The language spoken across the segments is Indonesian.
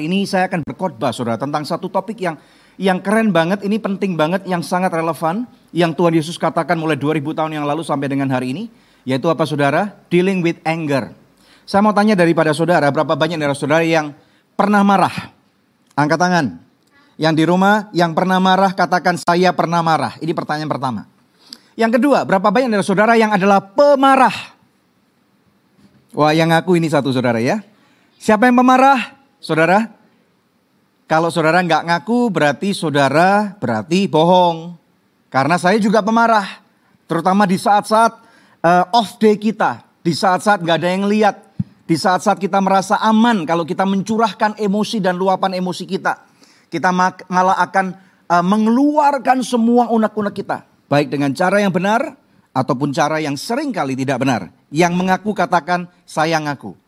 hari ini saya akan berkhotbah saudara tentang satu topik yang yang keren banget, ini penting banget, yang sangat relevan, yang Tuhan Yesus katakan mulai 2000 tahun yang lalu sampai dengan hari ini, yaitu apa saudara? Dealing with anger. Saya mau tanya daripada saudara, berapa banyak dari saudara yang pernah marah? Angkat tangan. Yang di rumah, yang pernah marah, katakan saya pernah marah. Ini pertanyaan pertama. Yang kedua, berapa banyak dari saudara yang adalah pemarah? Wah yang ngaku ini satu saudara ya. Siapa yang pemarah? Saudara? Kalau saudara nggak ngaku berarti saudara berarti bohong. Karena saya juga pemarah. Terutama di saat-saat uh, off day kita. Di saat-saat nggak ada yang lihat. Di saat-saat kita merasa aman kalau kita mencurahkan emosi dan luapan emosi kita. Kita malah akan uh, mengeluarkan semua unek-unek kita. Baik dengan cara yang benar ataupun cara yang sering kali tidak benar. Yang mengaku katakan saya ngaku.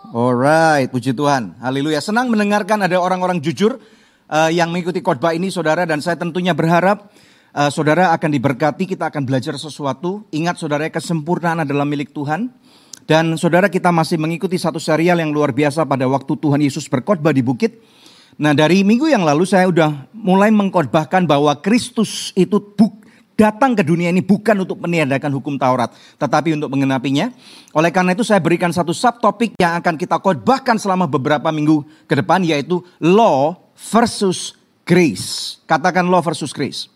Alright, puji Tuhan. Haleluya. Senang mendengarkan ada orang-orang jujur uh, yang mengikuti khotbah ini saudara dan saya tentunya berharap uh, saudara akan diberkati, kita akan belajar sesuatu. Ingat saudara kesempurnaan adalah milik Tuhan. Dan saudara kita masih mengikuti satu serial yang luar biasa pada waktu Tuhan Yesus berkhotbah di bukit. Nah dari minggu yang lalu saya udah mulai mengkhotbahkan bahwa Kristus itu buk, datang ke dunia ini bukan untuk meniadakan hukum Taurat, tetapi untuk mengenapinya. Oleh karena itu saya berikan satu subtopik yang akan kita khotbahkan selama beberapa minggu ke depan yaitu law versus grace. Katakan law versus grace.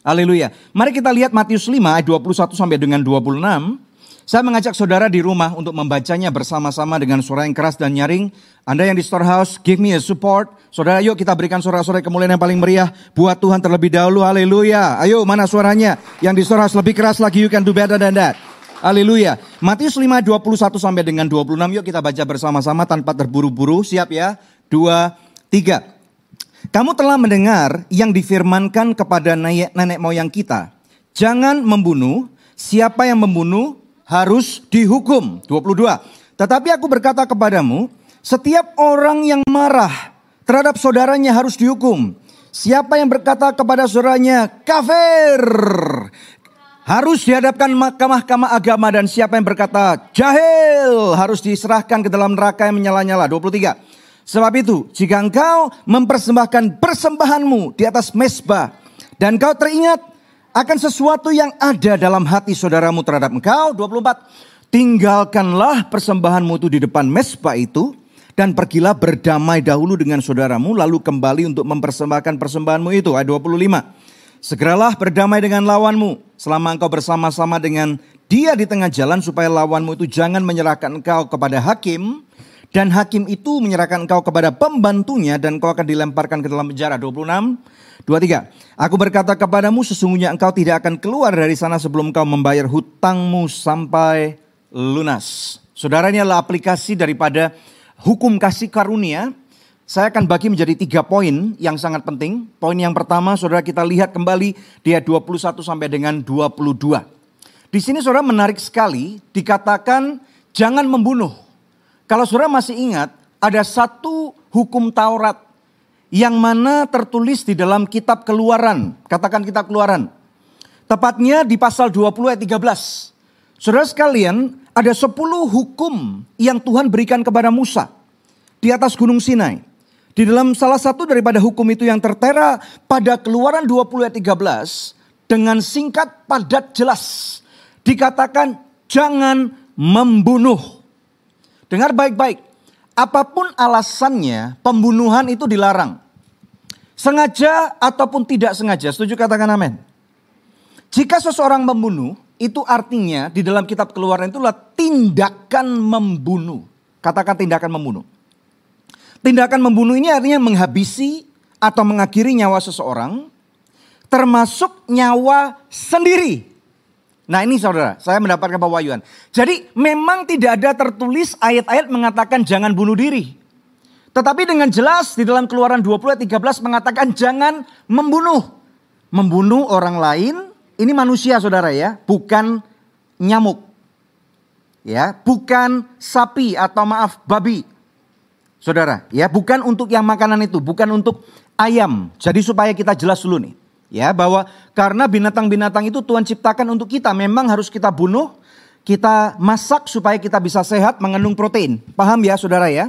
Haleluya. Mari kita lihat Matius 5 ayat 21 sampai dengan 26. Saya mengajak saudara di rumah untuk membacanya bersama-sama dengan suara yang keras dan nyaring. Anda yang di storehouse, give me a support. Saudara, yuk kita berikan suara-suara kemuliaan yang paling meriah buat Tuhan terlebih dahulu. Haleluya. Ayo, mana suaranya? Yang di storehouse lebih keras lagi, you can do better than that. Haleluya. Matius 5, 21 sampai dengan 26. Yuk kita baca bersama-sama tanpa terburu-buru. Siap ya? Dua, tiga. Kamu telah mendengar yang difirmankan kepada nenek, moyang kita. Jangan membunuh. Siapa yang membunuh harus dihukum. 22. Tetapi aku berkata kepadamu, setiap orang yang marah terhadap saudaranya harus dihukum. Siapa yang berkata kepada saudaranya kafir harus dihadapkan mahkamah agama dan siapa yang berkata jahil harus diserahkan ke dalam neraka yang menyala-nyala. 23. Sebab itu, jika engkau mempersembahkan persembahanmu di atas mesbah dan kau teringat akan sesuatu yang ada dalam hati saudaramu terhadap engkau. 24. Tinggalkanlah persembahanmu itu di depan mesbah itu dan pergilah berdamai dahulu dengan saudaramu lalu kembali untuk mempersembahkan persembahanmu itu. Ayat 25. Segeralah berdamai dengan lawanmu selama engkau bersama-sama dengan dia di tengah jalan supaya lawanmu itu jangan menyerahkan engkau kepada hakim dan hakim itu menyerahkan engkau kepada pembantunya dan engkau akan dilemparkan ke dalam penjara. 26 23. Aku berkata kepadamu sesungguhnya engkau tidak akan keluar dari sana sebelum engkau membayar hutangmu sampai lunas. Saudara ini adalah aplikasi daripada hukum kasih karunia. Saya akan bagi menjadi tiga poin yang sangat penting. Poin yang pertama saudara kita lihat kembali dia 21 sampai dengan 22. Di sini saudara menarik sekali dikatakan jangan membunuh. Kalau saudara masih ingat ada satu hukum Taurat yang mana tertulis di dalam kitab keluaran. Katakan kitab keluaran. Tepatnya di pasal 20 ayat 13. Saudara sekalian, ada 10 hukum yang Tuhan berikan kepada Musa di atas gunung Sinai. Di dalam salah satu daripada hukum itu yang tertera pada keluaran 20 ayat 13 dengan singkat padat jelas dikatakan jangan membunuh. Dengar baik-baik. Apa pun alasannya, pembunuhan itu dilarang. Sengaja ataupun tidak sengaja, setuju katakan amin. Jika seseorang membunuh, itu artinya di dalam kitab keluaran itulah tindakan membunuh. Katakan tindakan membunuh. Tindakan membunuh ini artinya menghabisi atau mengakhiri nyawa seseorang, termasuk nyawa sendiri. Nah ini saudara, saya mendapatkan pewahyuan. Jadi memang tidak ada tertulis ayat-ayat mengatakan jangan bunuh diri. Tetapi dengan jelas di dalam keluaran 20 ayat 13 mengatakan jangan membunuh. Membunuh orang lain, ini manusia saudara ya, bukan nyamuk. Ya, bukan sapi atau maaf babi. Saudara, ya, bukan untuk yang makanan itu, bukan untuk ayam. Jadi supaya kita jelas dulu nih ya bahwa karena binatang-binatang itu Tuhan ciptakan untuk kita memang harus kita bunuh, kita masak supaya kita bisa sehat mengandung protein. Paham ya Saudara ya?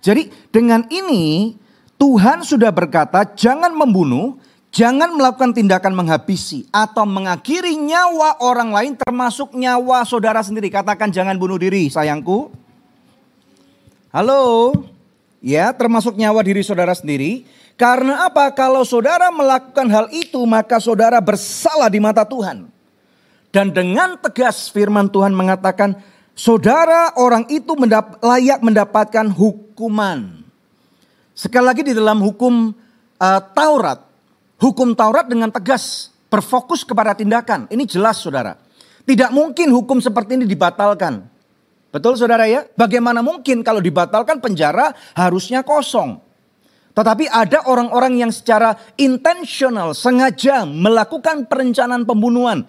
Jadi dengan ini Tuhan sudah berkata jangan membunuh, jangan melakukan tindakan menghabisi atau mengakhiri nyawa orang lain termasuk nyawa saudara sendiri. Katakan jangan bunuh diri sayangku. Halo. Ya, termasuk nyawa diri saudara sendiri. Karena apa? Kalau saudara melakukan hal itu, maka saudara bersalah di mata Tuhan. Dan dengan tegas firman Tuhan mengatakan, saudara orang itu layak mendapatkan hukuman. Sekali lagi di dalam hukum uh, Taurat, hukum Taurat dengan tegas berfokus kepada tindakan. Ini jelas saudara. Tidak mungkin hukum seperti ini dibatalkan. Betul saudara ya? Bagaimana mungkin kalau dibatalkan penjara harusnya kosong. Tetapi ada orang-orang yang secara intentional, sengaja melakukan perencanaan pembunuhan.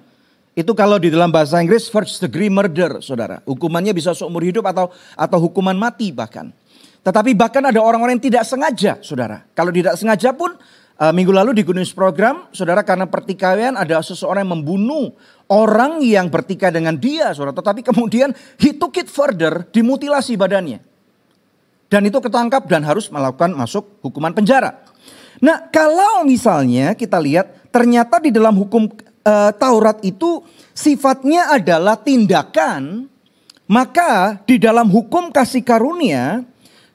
Itu kalau di dalam bahasa Inggris first degree murder, saudara. Hukumannya bisa seumur hidup atau atau hukuman mati bahkan. Tetapi bahkan ada orang-orang yang tidak sengaja, saudara. Kalau tidak sengaja pun, uh, minggu lalu di Gunung Program, saudara karena pertikaian ada seseorang yang membunuh orang yang bertikai dengan dia, saudara. Tetapi kemudian he took it further, dimutilasi badannya. Dan itu ketangkap dan harus melakukan masuk hukuman penjara. Nah, kalau misalnya kita lihat ternyata di dalam hukum e, Taurat itu sifatnya adalah tindakan, maka di dalam hukum kasih karunia,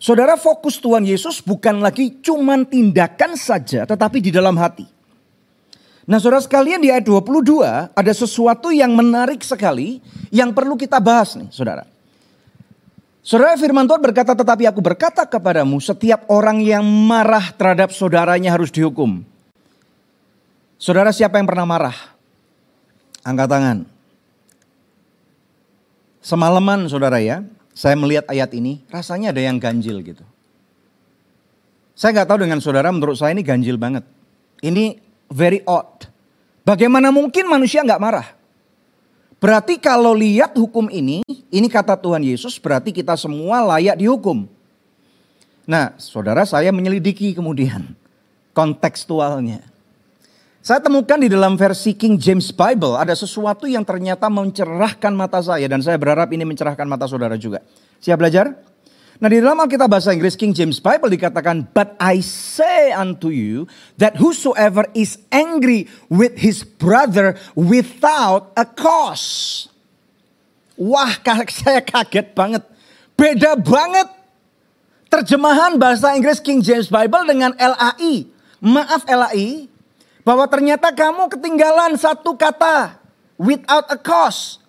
saudara fokus Tuhan Yesus bukan lagi cuman tindakan saja, tetapi di dalam hati. Nah saudara sekalian di ayat 22 ada sesuatu yang menarik sekali yang perlu kita bahas nih saudara. Saudara firman Tuhan berkata, tetapi aku berkata kepadamu, setiap orang yang marah terhadap saudaranya harus dihukum. Saudara siapa yang pernah marah? Angkat tangan. Semalaman saudara ya, saya melihat ayat ini, rasanya ada yang ganjil gitu. Saya nggak tahu dengan saudara, menurut saya ini ganjil banget. Ini very odd. Bagaimana mungkin manusia nggak marah? Berarti kalau lihat hukum ini, ini kata Tuhan Yesus berarti kita semua layak dihukum. Nah, saudara saya menyelidiki kemudian kontekstualnya. Saya temukan di dalam versi King James Bible ada sesuatu yang ternyata mencerahkan mata saya dan saya berharap ini mencerahkan mata saudara juga. Siap belajar? Nah di dalam Alkitab bahasa Inggris King James Bible dikatakan, But I say unto you that whosoever is angry with his brother without a cause. Wah saya kaget banget. Beda banget terjemahan bahasa Inggris King James Bible dengan LAI. Maaf LAI, bahwa ternyata kamu ketinggalan satu kata. Without a cause.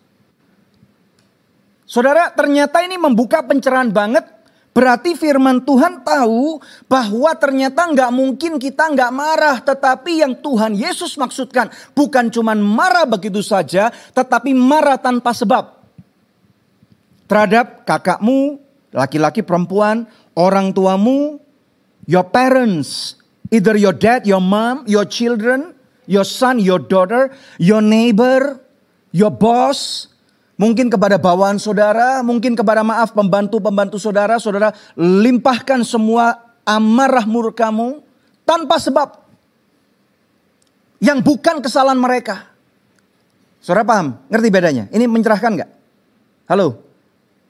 Saudara, ternyata ini membuka pencerahan banget Berarti firman Tuhan tahu bahwa ternyata nggak mungkin kita nggak marah. Tetapi yang Tuhan Yesus maksudkan bukan cuma marah begitu saja. Tetapi marah tanpa sebab. Terhadap kakakmu, laki-laki perempuan, orang tuamu, your parents. Either your dad, your mom, your children, your son, your daughter, your neighbor, your boss, Mungkin kepada bawaan saudara, mungkin kepada maaf pembantu-pembantu saudara, saudara limpahkan semua amarah murkamu tanpa sebab. Yang bukan kesalahan mereka. Saudara paham? Ngerti bedanya? Ini mencerahkan nggak? Halo?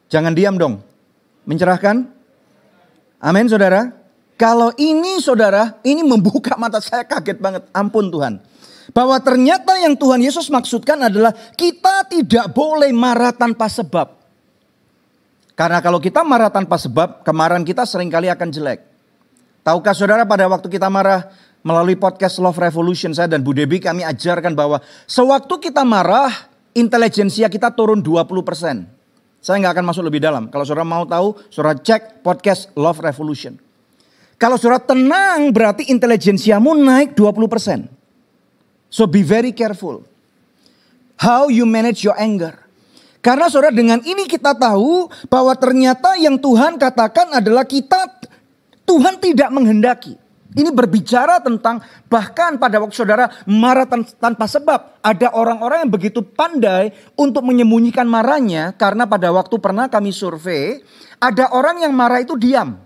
Jangan diam dong. Mencerahkan? Amin saudara. Kalau ini saudara, ini membuka mata saya kaget banget. Ampun Tuhan. Bahwa ternyata yang Tuhan Yesus maksudkan adalah kita tidak boleh marah tanpa sebab. Karena kalau kita marah tanpa sebab, kemarahan kita sering kali akan jelek. Tahukah saudara pada waktu kita marah melalui podcast Love Revolution saya dan Bu Debi kami ajarkan bahwa sewaktu kita marah, intelijensia kita turun 20%. Saya nggak akan masuk lebih dalam. Kalau saudara mau tahu, saudara cek podcast Love Revolution. Kalau saudara tenang berarti intelijensiamu naik 20%. So be very careful. How you manage your anger. Karena saudara dengan ini kita tahu bahwa ternyata yang Tuhan katakan adalah kita Tuhan tidak menghendaki. Ini berbicara tentang bahkan pada waktu saudara marah tanpa sebab. Ada orang-orang yang begitu pandai untuk menyembunyikan marahnya. Karena pada waktu pernah kami survei. Ada orang yang marah itu diam.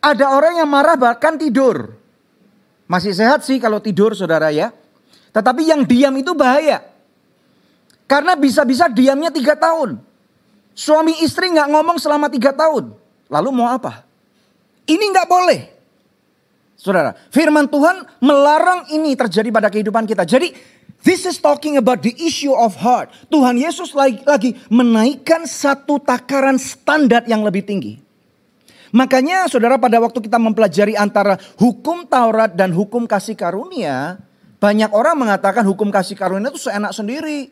Ada orang yang marah bahkan tidur. Masih sehat sih kalau tidur saudara ya. Tetapi yang diam itu bahaya. Karena bisa-bisa diamnya tiga tahun. Suami istri nggak ngomong selama tiga tahun. Lalu mau apa? Ini nggak boleh. Saudara, firman Tuhan melarang ini terjadi pada kehidupan kita. Jadi, this is talking about the issue of heart. Tuhan Yesus lagi, lagi menaikkan satu takaran standar yang lebih tinggi. Makanya saudara pada waktu kita mempelajari antara hukum Taurat dan hukum kasih karunia. Banyak orang mengatakan hukum kasih karunia itu seenak sendiri.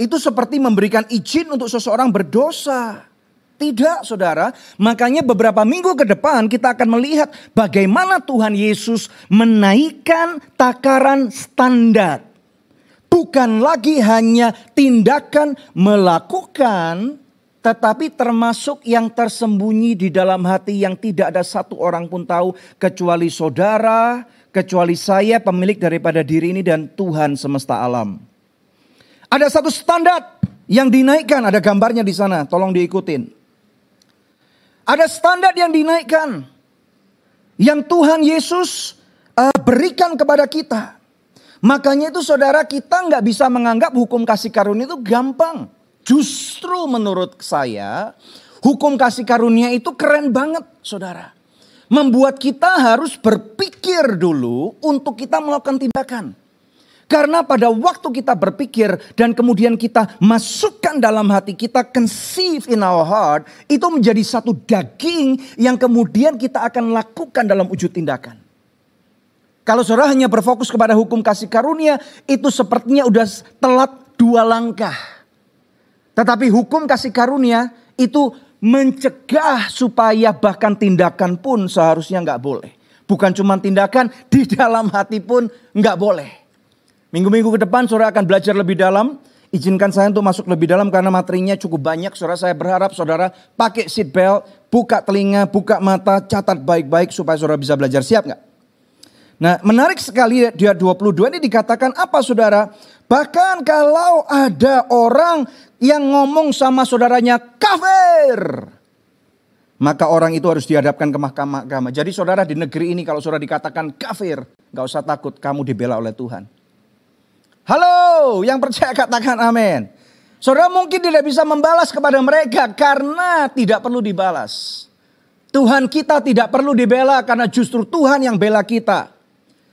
Itu seperti memberikan izin untuk seseorang berdosa. Tidak saudara, makanya beberapa minggu ke depan kita akan melihat bagaimana Tuhan Yesus menaikkan takaran standar. Bukan lagi hanya tindakan melakukan, tetapi termasuk yang tersembunyi di dalam hati yang tidak ada satu orang pun tahu kecuali saudara, kecuali saya pemilik daripada diri ini dan Tuhan semesta alam. Ada satu standar yang dinaikkan, ada gambarnya di sana, tolong diikutin. Ada standar yang dinaikkan. Yang Tuhan Yesus uh, berikan kepada kita. Makanya itu saudara kita nggak bisa menganggap hukum kasih karunia itu gampang. Justru menurut saya hukum kasih karunia itu keren banget saudara. Membuat kita harus berpikir dulu untuk kita melakukan tindakan. Karena pada waktu kita berpikir dan kemudian kita masukkan dalam hati kita, conceive in our heart, itu menjadi satu daging yang kemudian kita akan lakukan dalam wujud tindakan. Kalau saudara hanya berfokus kepada hukum kasih karunia, itu sepertinya udah telat dua langkah. Tetapi hukum kasih karunia itu mencegah supaya bahkan tindakan pun seharusnya nggak boleh. Bukan cuma tindakan, di dalam hati pun nggak boleh. Minggu-minggu ke depan saudara akan belajar lebih dalam. Izinkan saya untuk masuk lebih dalam karena materinya cukup banyak. Saudara saya berharap saudara pakai seat belt, buka telinga, buka mata, catat baik-baik supaya saudara bisa belajar. Siap nggak? Nah menarik sekali dia 22 ini dikatakan apa saudara? Bahkan kalau ada orang yang ngomong sama saudaranya kafir. Maka orang itu harus dihadapkan ke mahkamah agama. Jadi saudara di negeri ini kalau saudara dikatakan kafir. Gak usah takut kamu dibela oleh Tuhan. Halo, yang percaya katakan amin. Saudara mungkin tidak bisa membalas kepada mereka karena tidak perlu dibalas. Tuhan kita tidak perlu dibela karena justru Tuhan yang bela kita.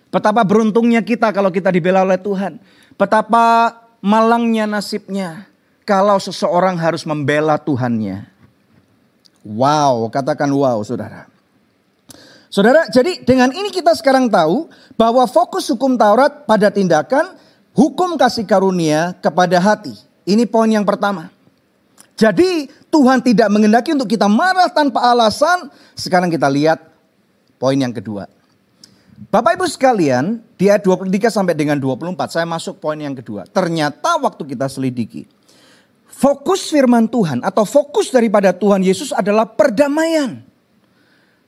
Betapa beruntungnya kita kalau kita dibela oleh Tuhan. Betapa malangnya nasibnya kalau seseorang harus membela Tuhannya. Wow, katakan wow saudara. Saudara, jadi dengan ini kita sekarang tahu bahwa fokus hukum Taurat pada tindakan hukum kasih karunia kepada hati. Ini poin yang pertama. Jadi Tuhan tidak mengendaki untuk kita marah tanpa alasan. Sekarang kita lihat poin yang kedua. Bapak Ibu sekalian, di ayat 23 sampai dengan 24, saya masuk poin yang kedua. Ternyata waktu kita selidiki, fokus firman Tuhan atau fokus daripada Tuhan Yesus adalah perdamaian.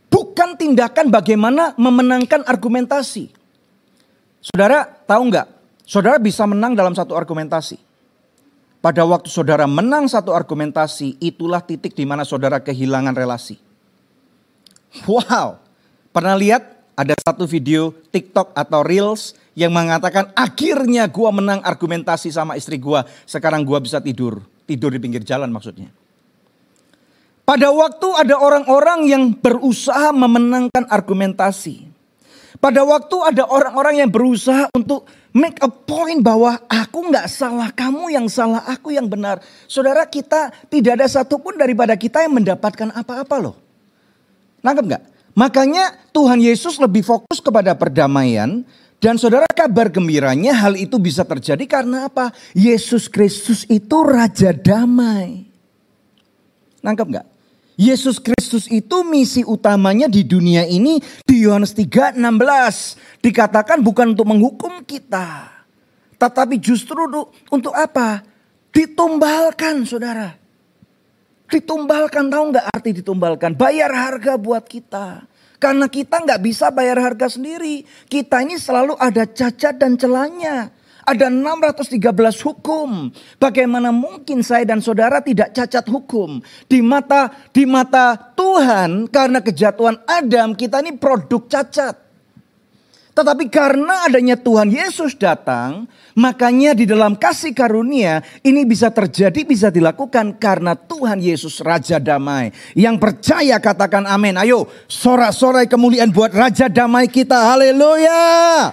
Bukan tindakan bagaimana memenangkan argumentasi. Saudara tahu nggak Saudara bisa menang dalam satu argumentasi. Pada waktu saudara menang satu argumentasi, itulah titik di mana saudara kehilangan relasi. Wow, pernah lihat ada satu video TikTok atau Reels yang mengatakan akhirnya gua menang argumentasi sama istri gua, sekarang gua bisa tidur, tidur di pinggir jalan maksudnya. Pada waktu ada orang-orang yang berusaha memenangkan argumentasi. Pada waktu ada orang-orang yang berusaha untuk make a point bahwa aku nggak salah, kamu yang salah, aku yang benar. Saudara kita tidak ada satupun daripada kita yang mendapatkan apa-apa loh. Nangkep nggak? Makanya Tuhan Yesus lebih fokus kepada perdamaian dan saudara kabar gembiranya hal itu bisa terjadi karena apa? Yesus Kristus itu Raja Damai. Nangkep nggak? Yesus Kristus itu misi utamanya di dunia ini di Yohanes 3:16 dikatakan bukan untuk menghukum kita, tetapi justru untuk apa? Ditumbalkan, saudara. Ditumbalkan, tahu nggak arti ditumbalkan? Bayar harga buat kita. Karena kita nggak bisa bayar harga sendiri. Kita ini selalu ada cacat dan celahnya. Ada 613 hukum. Bagaimana mungkin saya dan saudara tidak cacat hukum? Di mata di mata Tuhan karena kejatuhan Adam kita ini produk cacat. Tetapi karena adanya Tuhan Yesus datang, makanya di dalam kasih karunia ini bisa terjadi, bisa dilakukan karena Tuhan Yesus Raja Damai. Yang percaya katakan amin. Ayo sorak-sorai kemuliaan buat Raja Damai kita. Haleluya.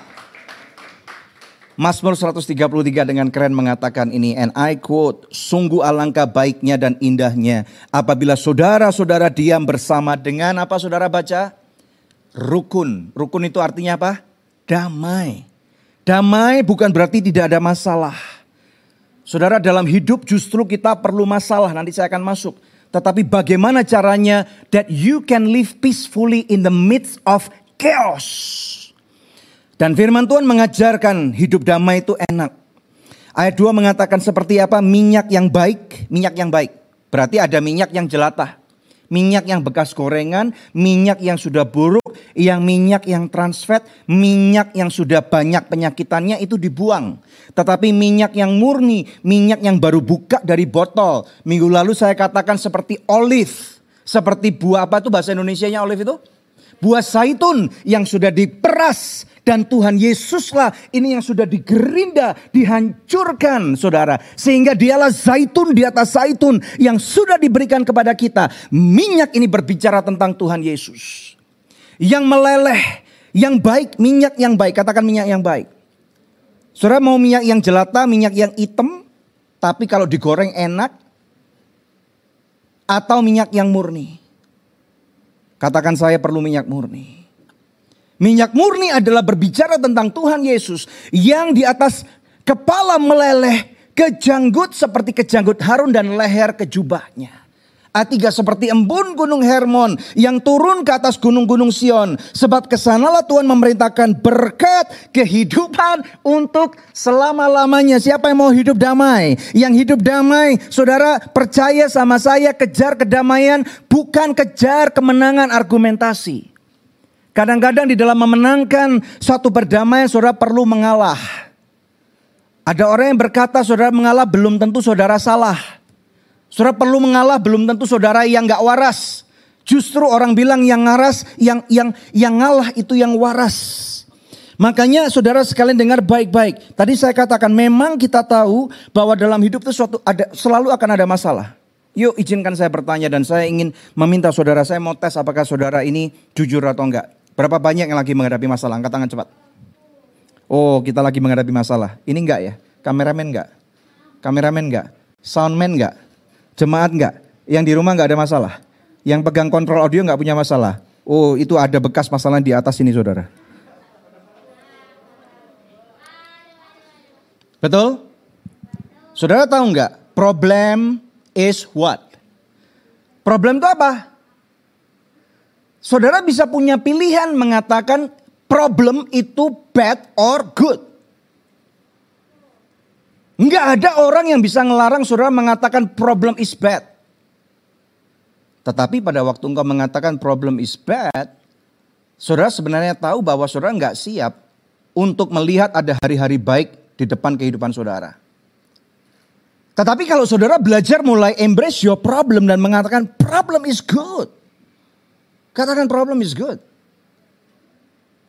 Mazmur 133 dengan keren mengatakan ini and I quote sungguh alangkah baiknya dan indahnya apabila saudara-saudara diam bersama dengan apa saudara baca rukun rukun itu artinya apa damai. Damai bukan berarti tidak ada masalah. Saudara dalam hidup justru kita perlu masalah, nanti saya akan masuk. Tetapi bagaimana caranya that you can live peacefully in the midst of chaos. Dan firman Tuhan mengajarkan hidup damai itu enak. Ayat 2 mengatakan seperti apa? Minyak yang baik, minyak yang baik. Berarti ada minyak yang jelatah minyak yang bekas gorengan, minyak yang sudah buruk, yang minyak yang transfat, minyak yang sudah banyak penyakitannya itu dibuang. Tetapi minyak yang murni, minyak yang baru buka dari botol. Minggu lalu saya katakan seperti olive. Seperti buah apa itu bahasa Indonesia-nya olive itu? Buah zaitun yang sudah diperas dan Tuhan Yesuslah ini yang sudah digerinda, dihancurkan saudara. Sehingga dialah zaitun di atas zaitun yang sudah diberikan kepada kita. Minyak ini berbicara tentang Tuhan Yesus. Yang meleleh, yang baik, minyak yang baik. Katakan minyak yang baik. Saudara mau minyak yang jelata, minyak yang hitam. Tapi kalau digoreng enak. Atau minyak yang murni. Katakan saya perlu minyak murni. Minyak murni adalah berbicara tentang Tuhan Yesus yang di atas kepala meleleh kejanggut seperti kejanggut Harun dan leher kejubahnya. A3 seperti embun gunung Hermon yang turun ke atas gunung-gunung Sion. Sebab ke sanalah Tuhan memerintahkan berkat kehidupan untuk selama-lamanya. Siapa yang mau hidup damai? Yang hidup damai, saudara percaya sama saya kejar kedamaian bukan kejar kemenangan argumentasi. Kadang-kadang di dalam memenangkan suatu perdamaian saudara perlu mengalah. Ada orang yang berkata saudara mengalah belum tentu saudara salah. Saudara perlu mengalah belum tentu saudara yang gak waras. Justru orang bilang yang ngaras, yang yang yang ngalah itu yang waras. Makanya saudara sekalian dengar baik-baik. Tadi saya katakan memang kita tahu bahwa dalam hidup itu suatu ada selalu akan ada masalah. Yuk izinkan saya bertanya dan saya ingin meminta saudara saya mau tes apakah saudara ini jujur atau enggak. Berapa banyak yang lagi menghadapi masalah? Angkat tangan cepat. Oh, kita lagi menghadapi masalah. Ini enggak ya? Kameramen enggak? Kameramen enggak? Soundman enggak? Jemaat enggak? Yang di rumah enggak ada masalah? Yang pegang kontrol audio enggak punya masalah? Oh, itu ada bekas masalah di atas ini, saudara. Betul? Saudara tahu enggak? Problem is what? Problem itu apa? Saudara bisa punya pilihan mengatakan problem itu bad or good. Enggak ada orang yang bisa ngelarang saudara mengatakan problem is bad. Tetapi pada waktu engkau mengatakan problem is bad, saudara sebenarnya tahu bahwa saudara enggak siap untuk melihat ada hari-hari baik di depan kehidupan saudara. Tetapi kalau saudara belajar mulai embrace your problem dan mengatakan problem is good. Katakan problem is good.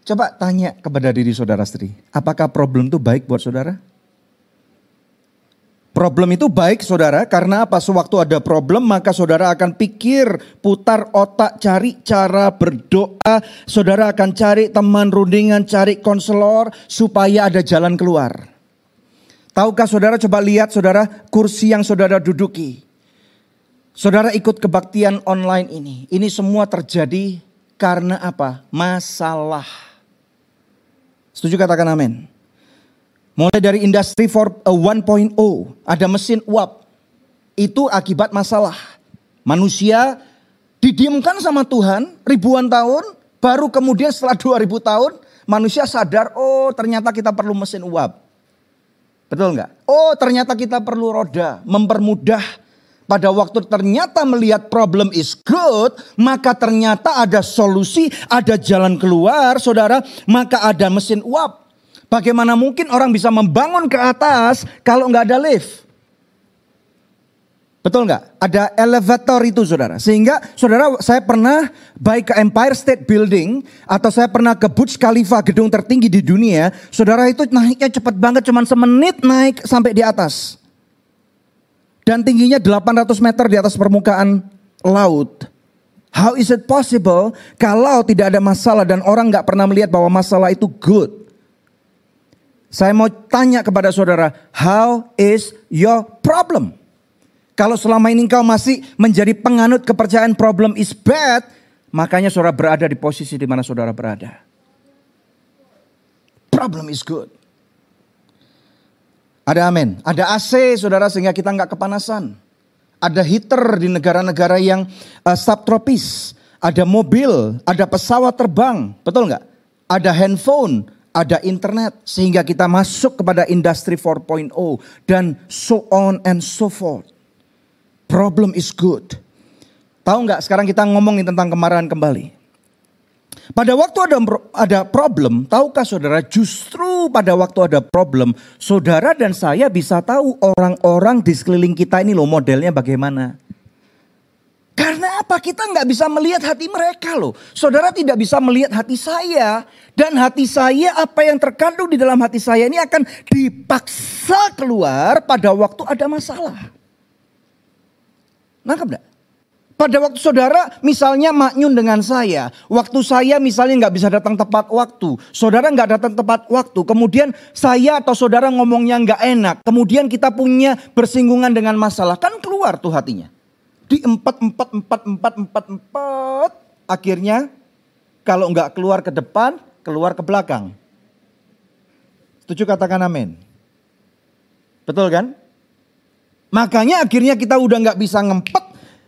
Coba tanya kepada diri saudara sendiri, apakah problem itu baik buat saudara? Problem itu baik saudara karena apa? Sewaktu ada problem maka saudara akan pikir, putar otak, cari cara berdoa. Saudara akan cari teman rundingan, cari konselor supaya ada jalan keluar. Tahukah saudara coba lihat saudara kursi yang saudara duduki. Saudara ikut kebaktian online ini. Ini semua terjadi karena apa? Masalah. Setuju katakan amin. Mulai dari industri 1.0 ada mesin uap. Itu akibat masalah. Manusia didiamkan sama Tuhan ribuan tahun. Baru kemudian setelah 2000 tahun manusia sadar oh ternyata kita perlu mesin uap. Betul nggak? Oh ternyata kita perlu roda mempermudah pada waktu ternyata melihat problem is good, maka ternyata ada solusi, ada jalan keluar, saudara, maka ada mesin uap. Bagaimana mungkin orang bisa membangun ke atas kalau nggak ada lift? Betul nggak? Ada elevator itu saudara. Sehingga saudara saya pernah baik ke Empire State Building atau saya pernah ke Burj Khalifa gedung tertinggi di dunia. Saudara itu naiknya cepat banget cuman semenit naik sampai di atas. Dan tingginya 800 meter di atas permukaan laut. How is it possible kalau tidak ada masalah dan orang nggak pernah melihat bahwa masalah itu good? Saya mau tanya kepada saudara, how is your problem? Kalau selama ini engkau masih menjadi penganut kepercayaan problem is bad, makanya saudara berada di posisi di mana saudara berada. Problem is good. Ada amin. Ada AC saudara sehingga kita nggak kepanasan. Ada heater di negara-negara yang uh, subtropis. Ada mobil, ada pesawat terbang. Betul nggak? Ada handphone, ada internet. Sehingga kita masuk kepada industri 4.0 dan so on and so forth. Problem is good. Tahu nggak sekarang kita ngomongin tentang kemarahan kembali. Pada waktu ada ada problem, tahukah saudara justru pada waktu ada problem, saudara dan saya bisa tahu orang-orang di sekeliling kita ini loh modelnya bagaimana. Karena apa? Kita nggak bisa melihat hati mereka loh. Saudara tidak bisa melihat hati saya. Dan hati saya apa yang terkandung di dalam hati saya ini akan dipaksa keluar pada waktu ada masalah. Nangkep gak? Pada waktu saudara misalnya maknyun dengan saya. Waktu saya misalnya nggak bisa datang tepat waktu. Saudara nggak datang tepat waktu. Kemudian saya atau saudara ngomongnya nggak enak. Kemudian kita punya bersinggungan dengan masalah. Kan keluar tuh hatinya. Di empat, empat, empat, empat, empat, empat. Akhirnya kalau nggak keluar ke depan, keluar ke belakang. Setuju katakan amin. Betul kan? Makanya akhirnya kita udah nggak bisa ngempet.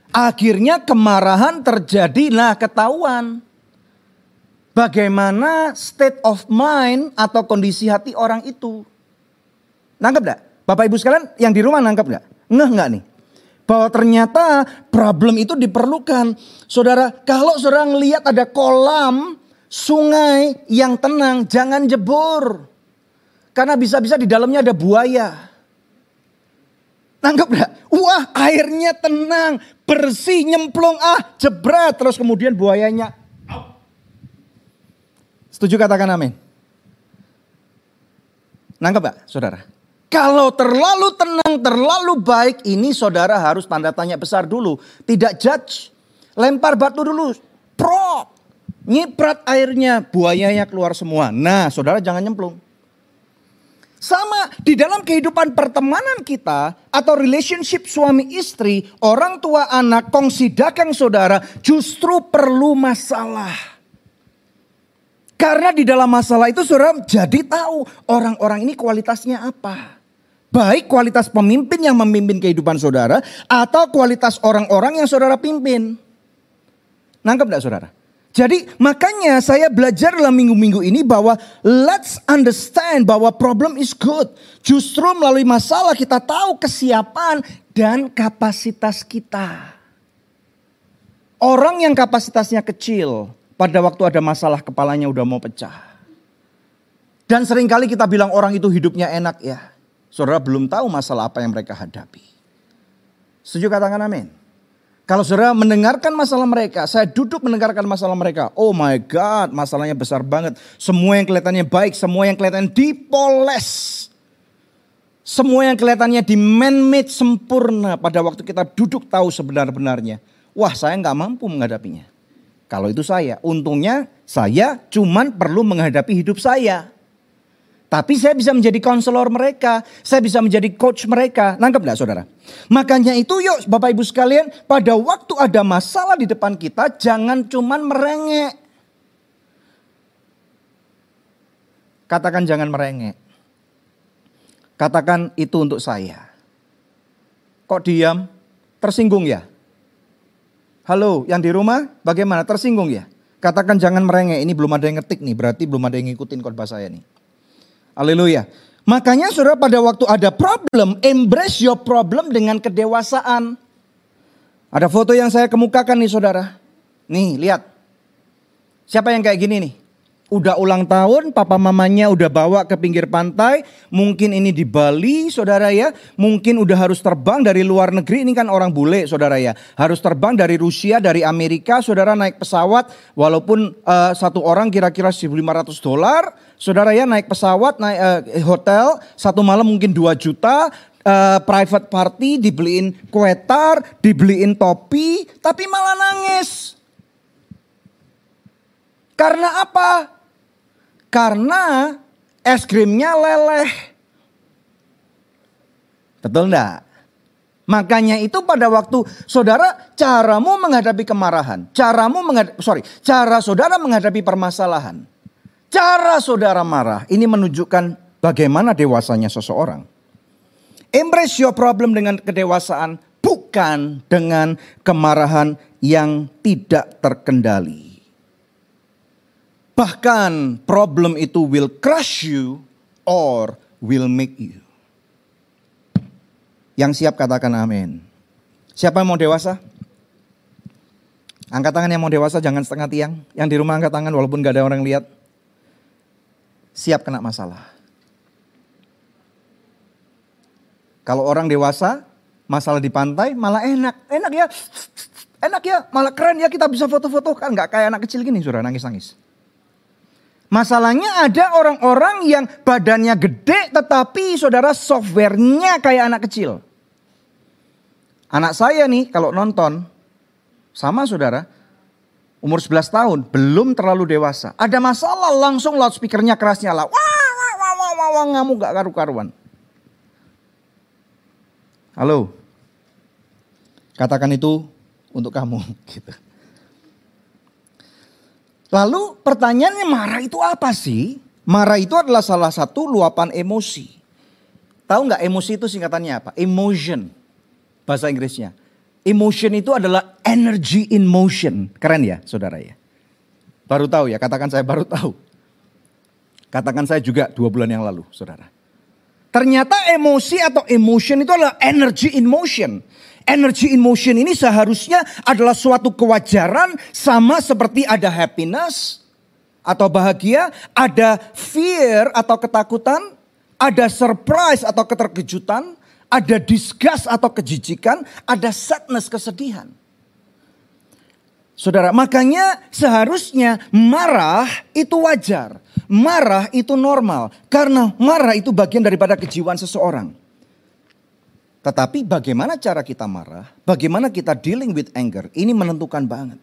Akhirnya kemarahan terjadi, nah ketahuan. Bagaimana state of mind atau kondisi hati orang itu. Nangkep gak? Bapak ibu sekalian yang di rumah nangkep gak? Ngeh gak nih? Bahwa ternyata problem itu diperlukan. Saudara, kalau saudara ngelihat ada kolam sungai yang tenang, jangan jebur. Karena bisa-bisa di dalamnya ada buaya. Nangkep gak? Wah airnya tenang, bersih, nyemplung, ah jebret. Terus kemudian buayanya. Setuju katakan amin? Nangkep gak saudara? Kalau terlalu tenang, terlalu baik, ini saudara harus tanda tanya besar dulu. Tidak judge. Lempar batu dulu. Pro. Nyiprat airnya, buayanya keluar semua. Nah saudara jangan nyemplung. Sama di dalam kehidupan pertemanan kita atau relationship suami istri, orang tua anak, kongsi dagang saudara justru perlu masalah. Karena di dalam masalah itu saudara jadi tahu orang-orang ini kualitasnya apa. Baik kualitas pemimpin yang memimpin kehidupan saudara atau kualitas orang-orang yang saudara pimpin. Nangkep gak saudara? Jadi makanya saya belajar dalam minggu-minggu ini bahwa let's understand bahwa problem is good. Justru melalui masalah kita tahu kesiapan dan kapasitas kita. Orang yang kapasitasnya kecil pada waktu ada masalah kepalanya udah mau pecah. Dan sering kali kita bilang orang itu hidupnya enak ya. Saudara belum tahu masalah apa yang mereka hadapi. Setuju katakan amin. Kalau saudara mendengarkan masalah mereka, saya duduk mendengarkan masalah mereka. Oh my God, masalahnya besar banget. Semua yang kelihatannya baik, semua yang kelihatannya dipoles. Semua yang kelihatannya di man-made sempurna pada waktu kita duduk tahu sebenar-benarnya. Wah saya nggak mampu menghadapinya. Kalau itu saya, untungnya saya cuman perlu menghadapi hidup saya. Tapi saya bisa menjadi konselor mereka. Saya bisa menjadi coach mereka. Nangkep gak saudara? Makanya itu yuk Bapak Ibu sekalian. Pada waktu ada masalah di depan kita. Jangan cuman merengek. Katakan jangan merengek. Katakan itu untuk saya. Kok diam? Tersinggung ya? Halo yang di rumah bagaimana? Tersinggung ya? Katakan jangan merengek. Ini belum ada yang ngetik nih. Berarti belum ada yang ngikutin khotbah saya nih. Haleluya. Makanya saudara pada waktu ada problem, embrace your problem dengan kedewasaan. Ada foto yang saya kemukakan nih saudara. Nih lihat. Siapa yang kayak gini nih? Udah ulang tahun, papa mamanya udah bawa ke pinggir pantai. Mungkin ini di Bali, saudara ya. Mungkin udah harus terbang dari luar negeri. Ini kan orang bule, saudara ya. Harus terbang dari Rusia, dari Amerika. Saudara naik pesawat, walaupun uh, satu orang kira-kira 1.500 dolar. Saudara ya naik pesawat, naik uh, hotel, satu malam mungkin 2 juta. Uh, private party, dibeliin kue tar, dibeliin topi, tapi malah nangis. Karena apa? Karena es krimnya leleh. Betul enggak? Makanya itu pada waktu saudara caramu menghadapi kemarahan, caramu menghadapi, sorry, cara saudara menghadapi permasalahan, cara saudara marah ini menunjukkan bagaimana dewasanya seseorang. Embrace your problem dengan kedewasaan, bukan dengan kemarahan yang tidak terkendali. Bahkan problem itu will crush you or will make you. Yang siap katakan amin. Siapa yang mau dewasa? Angkat tangan yang mau dewasa jangan setengah tiang. Yang di rumah angkat tangan walaupun gak ada orang lihat. Siap kena masalah. Kalau orang dewasa, masalah di pantai malah enak. Enak ya. Enak ya, malah keren ya kita bisa foto-foto. Kan gak kayak anak kecil gini sudah nangis-nangis. Masalahnya ada orang-orang yang badannya gede tetapi saudara softwarenya kayak anak kecil. Anak saya nih kalau nonton sama saudara umur 11 tahun belum terlalu dewasa. Ada masalah langsung loudspeakernya keras nyala. Wah wah wah wah wah, wah ngamuk gak karu-karuan. Halo. Katakan itu untuk kamu gitu. Lalu pertanyaannya marah itu apa sih? Marah itu adalah salah satu luapan emosi. Tahu nggak emosi itu singkatannya apa? Emotion. Bahasa Inggrisnya. Emotion itu adalah energy in motion. Keren ya saudara ya. Baru tahu ya, katakan saya baru tahu. Katakan saya juga dua bulan yang lalu saudara. Ternyata emosi atau emotion itu adalah energy in motion. Energy in motion ini seharusnya adalah suatu kewajaran sama seperti ada happiness atau bahagia, ada fear atau ketakutan, ada surprise atau keterkejutan, ada disgust atau kejijikan, ada sadness kesedihan. Saudara, makanya seharusnya marah itu wajar. Marah itu normal. Karena marah itu bagian daripada kejiwaan seseorang. Tetapi bagaimana cara kita marah, bagaimana kita dealing with anger, ini menentukan banget.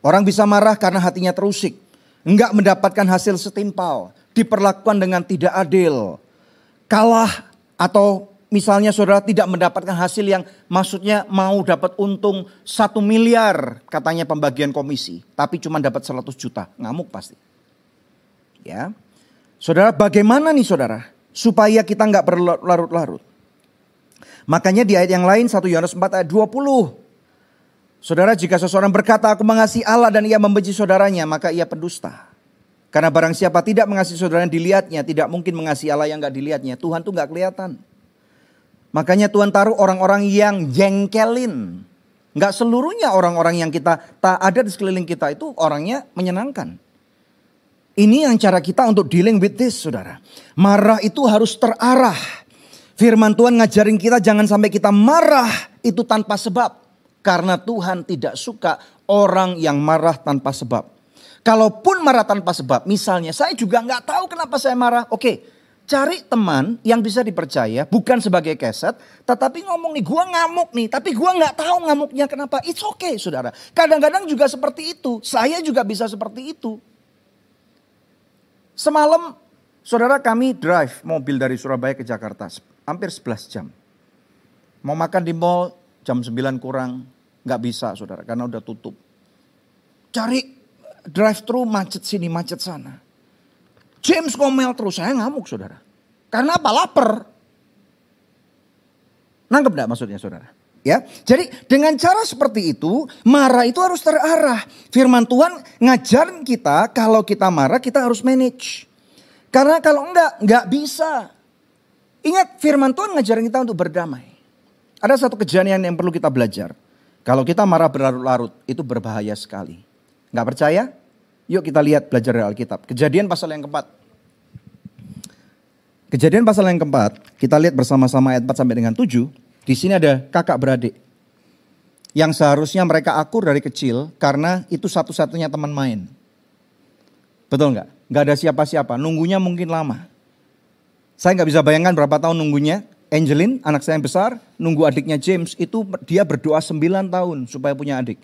Orang bisa marah karena hatinya terusik, enggak mendapatkan hasil setimpal, diperlakukan dengan tidak adil, kalah atau misalnya saudara tidak mendapatkan hasil yang maksudnya mau dapat untung satu miliar katanya pembagian komisi, tapi cuma dapat 100 juta, ngamuk pasti. Ya, saudara bagaimana nih saudara supaya kita nggak berlarut-larut? Makanya di ayat yang lain 1 Yohanes 4 ayat 20. Saudara jika seseorang berkata aku mengasihi Allah dan ia membenci saudaranya maka ia pendusta. Karena barang siapa tidak mengasihi saudara yang dilihatnya tidak mungkin mengasihi Allah yang gak dilihatnya. Tuhan tuh gak kelihatan. Makanya Tuhan taruh orang-orang yang jengkelin. Gak seluruhnya orang-orang yang kita tak ada di sekeliling kita itu orangnya menyenangkan. Ini yang cara kita untuk dealing with this saudara. Marah itu harus terarah. Firman Tuhan ngajarin kita jangan sampai kita marah itu tanpa sebab. Karena Tuhan tidak suka orang yang marah tanpa sebab. Kalaupun marah tanpa sebab, misalnya saya juga nggak tahu kenapa saya marah. Oke, cari teman yang bisa dipercaya, bukan sebagai keset, tetapi ngomong nih, gua ngamuk nih, tapi gua nggak tahu ngamuknya kenapa. It's okay, saudara. Kadang-kadang juga seperti itu. Saya juga bisa seperti itu. Semalam, saudara kami drive mobil dari Surabaya ke Jakarta hampir 11 jam. Mau makan di mall jam 9 kurang, nggak bisa saudara karena udah tutup. Cari drive thru macet sini, macet sana. James ngomel terus, saya ngamuk saudara. Karena apa? Lapar. Nangkep enggak maksudnya saudara? Ya, jadi dengan cara seperti itu, marah itu harus terarah. Firman Tuhan ngajarin kita kalau kita marah kita harus manage. Karena kalau enggak, enggak bisa. Ingat firman Tuhan ngajarin kita untuk berdamai. Ada satu kejadian yang perlu kita belajar. Kalau kita marah berlarut-larut itu berbahaya sekali. Gak percaya? Yuk kita lihat belajar dari Alkitab. Kejadian pasal yang keempat. Kejadian pasal yang keempat, kita lihat bersama-sama ayat 4 sampai dengan 7. Di sini ada kakak beradik. Yang seharusnya mereka akur dari kecil karena itu satu-satunya teman main. Betul nggak? Nggak ada siapa-siapa, nunggunya mungkin lama. Saya nggak bisa bayangkan berapa tahun nunggunya. Angelin, anak saya yang besar, nunggu adiknya James, itu dia berdoa 9 tahun supaya punya adik.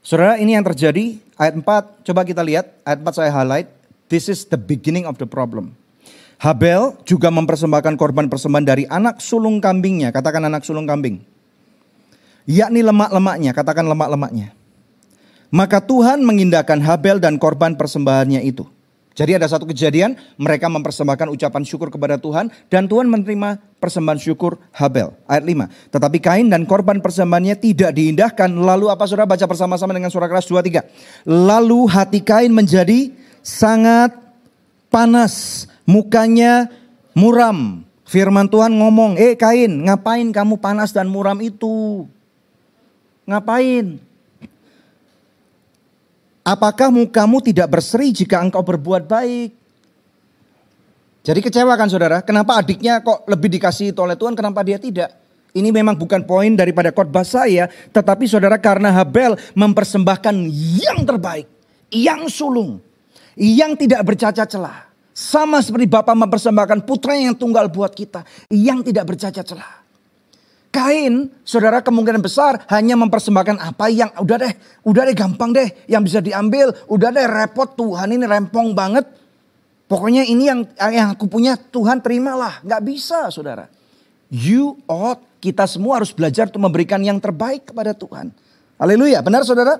Saudara, ini yang terjadi, ayat 4, coba kita lihat, ayat 4 saya highlight, this is the beginning of the problem. Habel juga mempersembahkan korban persembahan dari anak sulung kambingnya, katakan anak sulung kambing. Yakni lemak-lemaknya, katakan lemak-lemaknya. Maka Tuhan mengindahkan Habel dan korban persembahannya itu. Jadi ada satu kejadian, mereka mempersembahkan ucapan syukur kepada Tuhan dan Tuhan menerima persembahan syukur Habel. Ayat 5. Tetapi Kain dan korban persembahannya tidak diindahkan. Lalu apa saudara baca bersama-sama dengan suara keras 2 3. Lalu hati Kain menjadi sangat panas, mukanya muram. Firman Tuhan ngomong, "Eh Kain, ngapain kamu panas dan muram itu?" Ngapain? Apakah mukamu tidak berseri jika engkau berbuat baik? Jadi kecewa kan saudara, kenapa adiknya kok lebih dikasih oleh Tuhan, kenapa dia tidak? Ini memang bukan poin daripada khotbah saya, tetapi saudara karena Habel mempersembahkan yang terbaik, yang sulung, yang tidak bercacat celah. Sama seperti Bapak mempersembahkan putra yang tunggal buat kita, yang tidak bercacat celah. Kain, saudara kemungkinan besar hanya mempersembahkan apa yang udah deh, udah deh gampang deh, yang bisa diambil, udah deh repot Tuhan ini rempong banget. Pokoknya ini yang yang aku punya Tuhan terimalah, nggak bisa saudara. You ought, kita semua harus belajar untuk memberikan yang terbaik kepada Tuhan. Haleluya, benar saudara?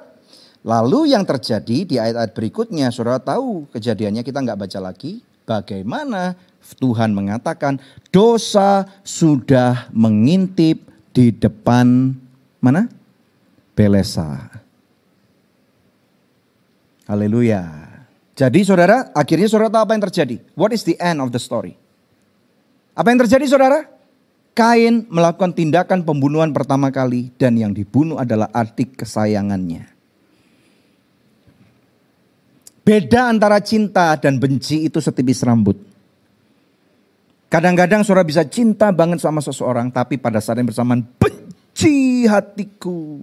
Lalu yang terjadi di ayat-ayat berikutnya, saudara tahu kejadiannya kita nggak baca lagi. Bagaimana Tuhan mengatakan dosa sudah mengintip di depan mana? Belesa. Haleluya. Jadi saudara, akhirnya saudara tahu apa yang terjadi? What is the end of the story? Apa yang terjadi saudara? Kain melakukan tindakan pembunuhan pertama kali dan yang dibunuh adalah adik kesayangannya. Beda antara cinta dan benci itu setipis rambut. Kadang-kadang saudara bisa cinta banget sama seseorang, tapi pada saat yang bersamaan benci hatiku.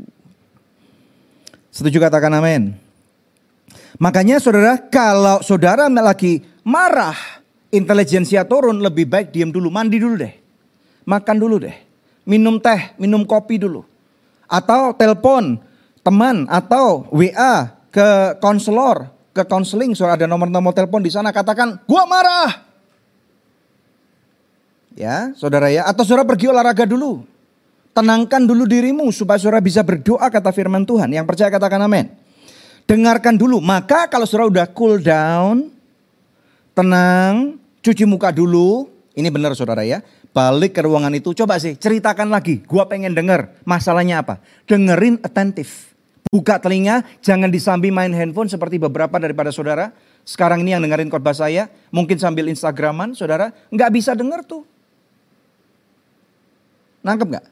Setuju katakan amin. Makanya saudara, kalau saudara lagi marah, intelijensia turun, lebih baik diam dulu, mandi dulu deh. Makan dulu deh. Minum teh, minum kopi dulu. Atau telepon teman atau WA ke konselor, ke konseling, saudara ada nomor-nomor telepon di sana, katakan, gua marah. Ya, saudara ya. Atau saudara pergi olahraga dulu. Tenangkan dulu dirimu supaya saudara bisa berdoa kata firman Tuhan. Yang percaya katakan amin. Dengarkan dulu. Maka kalau saudara udah cool down, tenang, cuci muka dulu. Ini benar saudara ya. Balik ke ruangan itu, coba sih ceritakan lagi. Gua pengen denger masalahnya apa. Dengerin atentif. Buka telinga, jangan disambi main handphone seperti beberapa daripada saudara. Sekarang ini yang dengerin khotbah saya, mungkin sambil Instagraman, saudara, nggak bisa denger tuh. Nangkep nggak?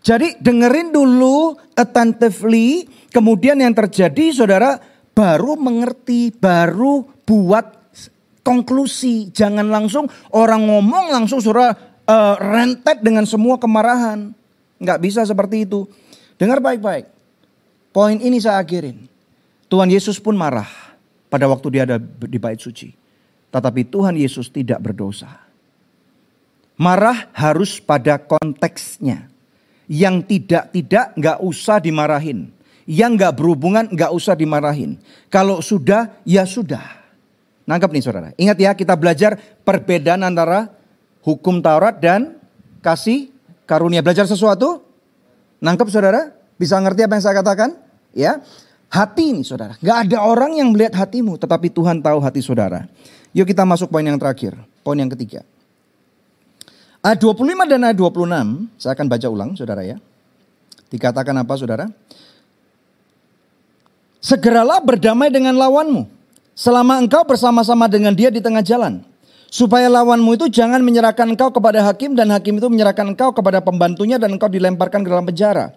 Jadi dengerin dulu attentively, kemudian yang terjadi saudara baru mengerti, baru buat konklusi. Jangan langsung orang ngomong langsung saudara uh, rentet dengan semua kemarahan. Nggak bisa seperti itu. Dengar baik-baik. Poin ini saya akhirin. Tuhan Yesus pun marah pada waktu dia ada di bait suci. Tetapi Tuhan Yesus tidak berdosa. Marah harus pada konteksnya. Yang tidak-tidak nggak usah dimarahin. Yang nggak berhubungan nggak usah dimarahin. Kalau sudah, ya sudah. Nangkep nih saudara. Ingat ya kita belajar perbedaan antara hukum Taurat dan kasih karunia. Belajar sesuatu? Nangkep saudara? Bisa ngerti apa yang saya katakan? Ya. Hati ini saudara. Gak ada orang yang melihat hatimu. Tetapi Tuhan tahu hati saudara. Yuk kita masuk poin yang terakhir. Poin yang ketiga. Ayat 25 dan ayat 26, saya akan baca ulang saudara ya. Dikatakan apa saudara? Segeralah berdamai dengan lawanmu. Selama engkau bersama-sama dengan dia di tengah jalan. Supaya lawanmu itu jangan menyerahkan engkau kepada hakim dan hakim itu menyerahkan engkau kepada pembantunya dan engkau dilemparkan ke dalam penjara.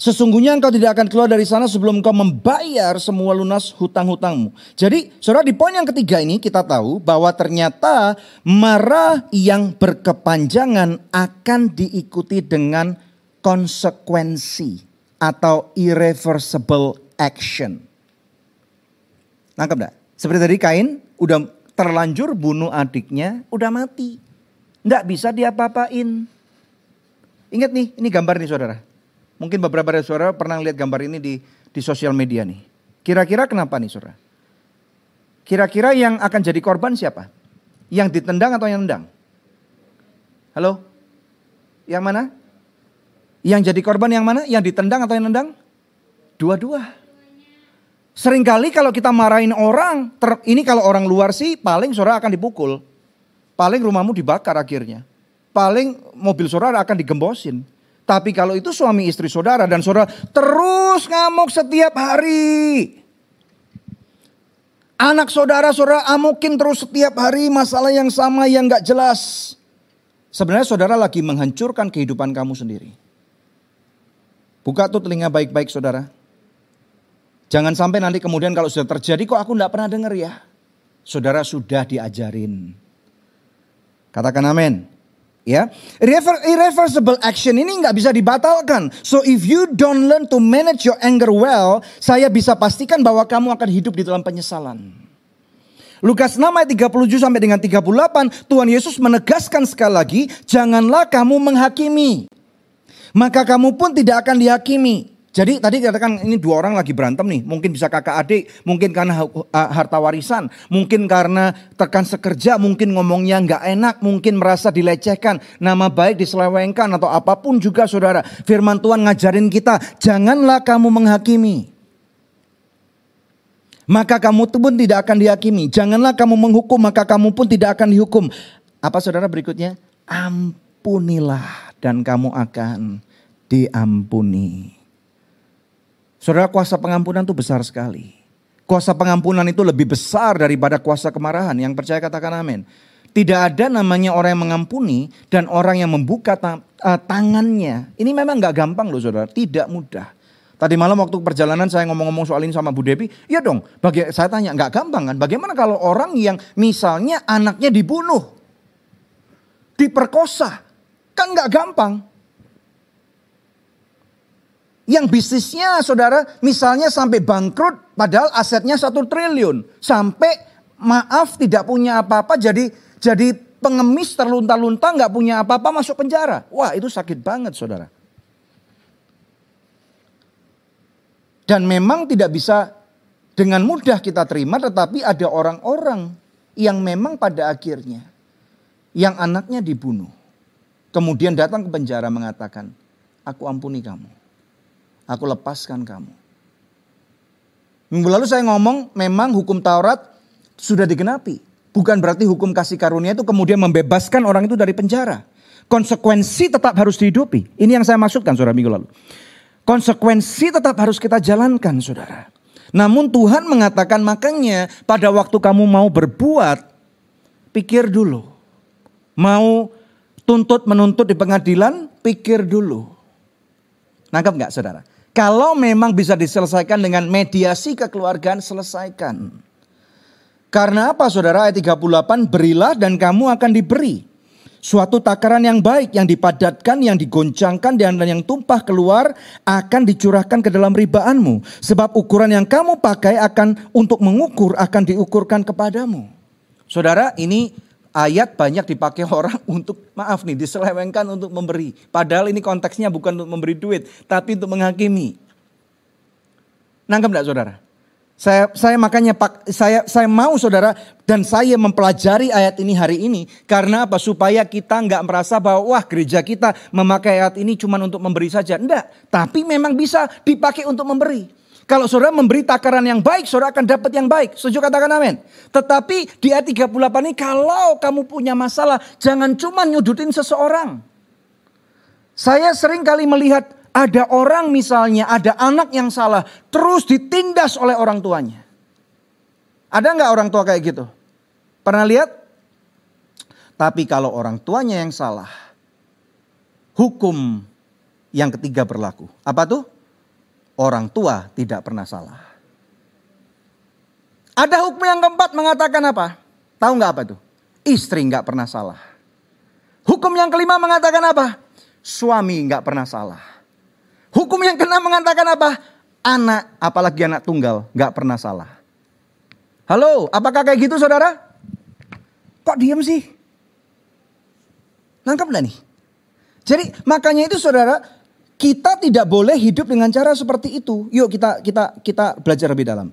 Sesungguhnya engkau tidak akan keluar dari sana sebelum engkau membayar semua lunas hutang-hutangmu. Jadi saudara di poin yang ketiga ini kita tahu bahwa ternyata marah yang berkepanjangan akan diikuti dengan konsekuensi atau irreversible action. Nangkep enggak? Seperti tadi Kain udah terlanjur bunuh adiknya, udah mati. Enggak bisa diapa-apain. Ingat nih, ini gambar nih saudara. Mungkin beberapa dari saudara pernah lihat gambar ini di di sosial media nih. Kira-kira kenapa nih saudara? Kira-kira yang akan jadi korban siapa? Yang ditendang atau yang nendang? Halo? Yang mana? Yang jadi korban yang mana? Yang ditendang atau yang nendang? Dua-dua. Seringkali kalau kita marahin orang, ter, ini kalau orang luar sih paling saudara akan dipukul. Paling rumahmu dibakar akhirnya. Paling mobil saudara akan digembosin. Tapi kalau itu suami istri saudara dan saudara terus ngamuk setiap hari. Anak saudara saudara amukin terus setiap hari masalah yang sama yang gak jelas. Sebenarnya saudara lagi menghancurkan kehidupan kamu sendiri. Buka tuh telinga baik-baik saudara. Jangan sampai nanti kemudian kalau sudah terjadi kok aku gak pernah dengar ya. Saudara sudah diajarin. Katakan amin. Ya, irreversible action ini nggak bisa dibatalkan. So if you don't learn to manage your anger well, saya bisa pastikan bahwa kamu akan hidup di dalam penyesalan. Lukas 6 ayat 37 sampai dengan 38, Tuhan Yesus menegaskan sekali lagi, janganlah kamu menghakimi. Maka kamu pun tidak akan dihakimi. Jadi tadi katakan ini dua orang lagi berantem nih. Mungkin bisa kakak adik, mungkin karena harta warisan, mungkin karena tekan sekerja, mungkin ngomongnya nggak enak, mungkin merasa dilecehkan, nama baik diselewengkan atau apa pun juga saudara. Firman Tuhan ngajarin kita, janganlah kamu menghakimi. Maka kamu pun tidak akan dihakimi. Janganlah kamu menghukum, maka kamu pun tidak akan dihukum. Apa saudara berikutnya? Ampunilah dan kamu akan diampuni. Saudara kuasa pengampunan itu besar sekali. Kuasa pengampunan itu lebih besar daripada kuasa kemarahan. Yang percaya katakan amin. Tidak ada namanya orang yang mengampuni dan orang yang membuka uh, tangannya. Ini memang gak gampang loh saudara, tidak mudah. Tadi malam waktu perjalanan saya ngomong-ngomong soal ini sama Bu Devi, ya dong, bagi, saya tanya nggak gampang kan? Bagaimana kalau orang yang misalnya anaknya dibunuh, diperkosa, kan nggak gampang. Yang bisnisnya saudara misalnya sampai bangkrut padahal asetnya satu triliun. Sampai maaf tidak punya apa-apa jadi jadi pengemis terlunta-lunta nggak punya apa-apa masuk penjara. Wah itu sakit banget saudara. Dan memang tidak bisa dengan mudah kita terima tetapi ada orang-orang yang memang pada akhirnya yang anaknya dibunuh. Kemudian datang ke penjara mengatakan, aku ampuni kamu aku lepaskan kamu. Minggu lalu saya ngomong memang hukum Taurat sudah digenapi. Bukan berarti hukum kasih karunia itu kemudian membebaskan orang itu dari penjara. Konsekuensi tetap harus dihidupi. Ini yang saya maksudkan saudara minggu lalu. Konsekuensi tetap harus kita jalankan saudara. Namun Tuhan mengatakan makanya pada waktu kamu mau berbuat, pikir dulu. Mau tuntut menuntut di pengadilan, pikir dulu. Nangkap nggak saudara? Kalau memang bisa diselesaikan dengan mediasi kekeluargaan, selesaikan. Karena apa saudara ayat 38, berilah dan kamu akan diberi. Suatu takaran yang baik, yang dipadatkan, yang digoncangkan, dan yang tumpah keluar akan dicurahkan ke dalam ribaanmu. Sebab ukuran yang kamu pakai akan untuk mengukur akan diukurkan kepadamu. Saudara ini ayat banyak dipakai orang untuk maaf nih diselewengkan untuk memberi. Padahal ini konteksnya bukan untuk memberi duit, tapi untuk menghakimi. Nangkep enggak saudara? Saya saya makanya pak saya saya mau saudara dan saya mempelajari ayat ini hari ini karena apa supaya kita nggak merasa bahwa wah gereja kita memakai ayat ini cuma untuk memberi saja. Enggak, tapi memang bisa dipakai untuk memberi. Kalau saudara memberi takaran yang baik, saudara akan dapat yang baik. Setuju katakan amin. Tetapi di ayat 38 ini kalau kamu punya masalah, jangan cuma nyudutin seseorang. Saya sering kali melihat ada orang misalnya, ada anak yang salah, terus ditindas oleh orang tuanya. Ada nggak orang tua kayak gitu? Pernah lihat? Tapi kalau orang tuanya yang salah, hukum yang ketiga berlaku. Apa tuh? Orang tua tidak pernah salah. Ada hukum yang keempat mengatakan apa? Tahu nggak apa itu? Istri nggak pernah salah. Hukum yang kelima mengatakan apa? Suami nggak pernah salah. Hukum yang keenam mengatakan apa? Anak, apalagi anak tunggal, nggak pernah salah. Halo, apakah kayak gitu saudara? Kok diem sih? Nangkap nggak nih? Jadi makanya itu saudara, kita tidak boleh hidup dengan cara seperti itu. Yuk kita kita kita belajar lebih dalam.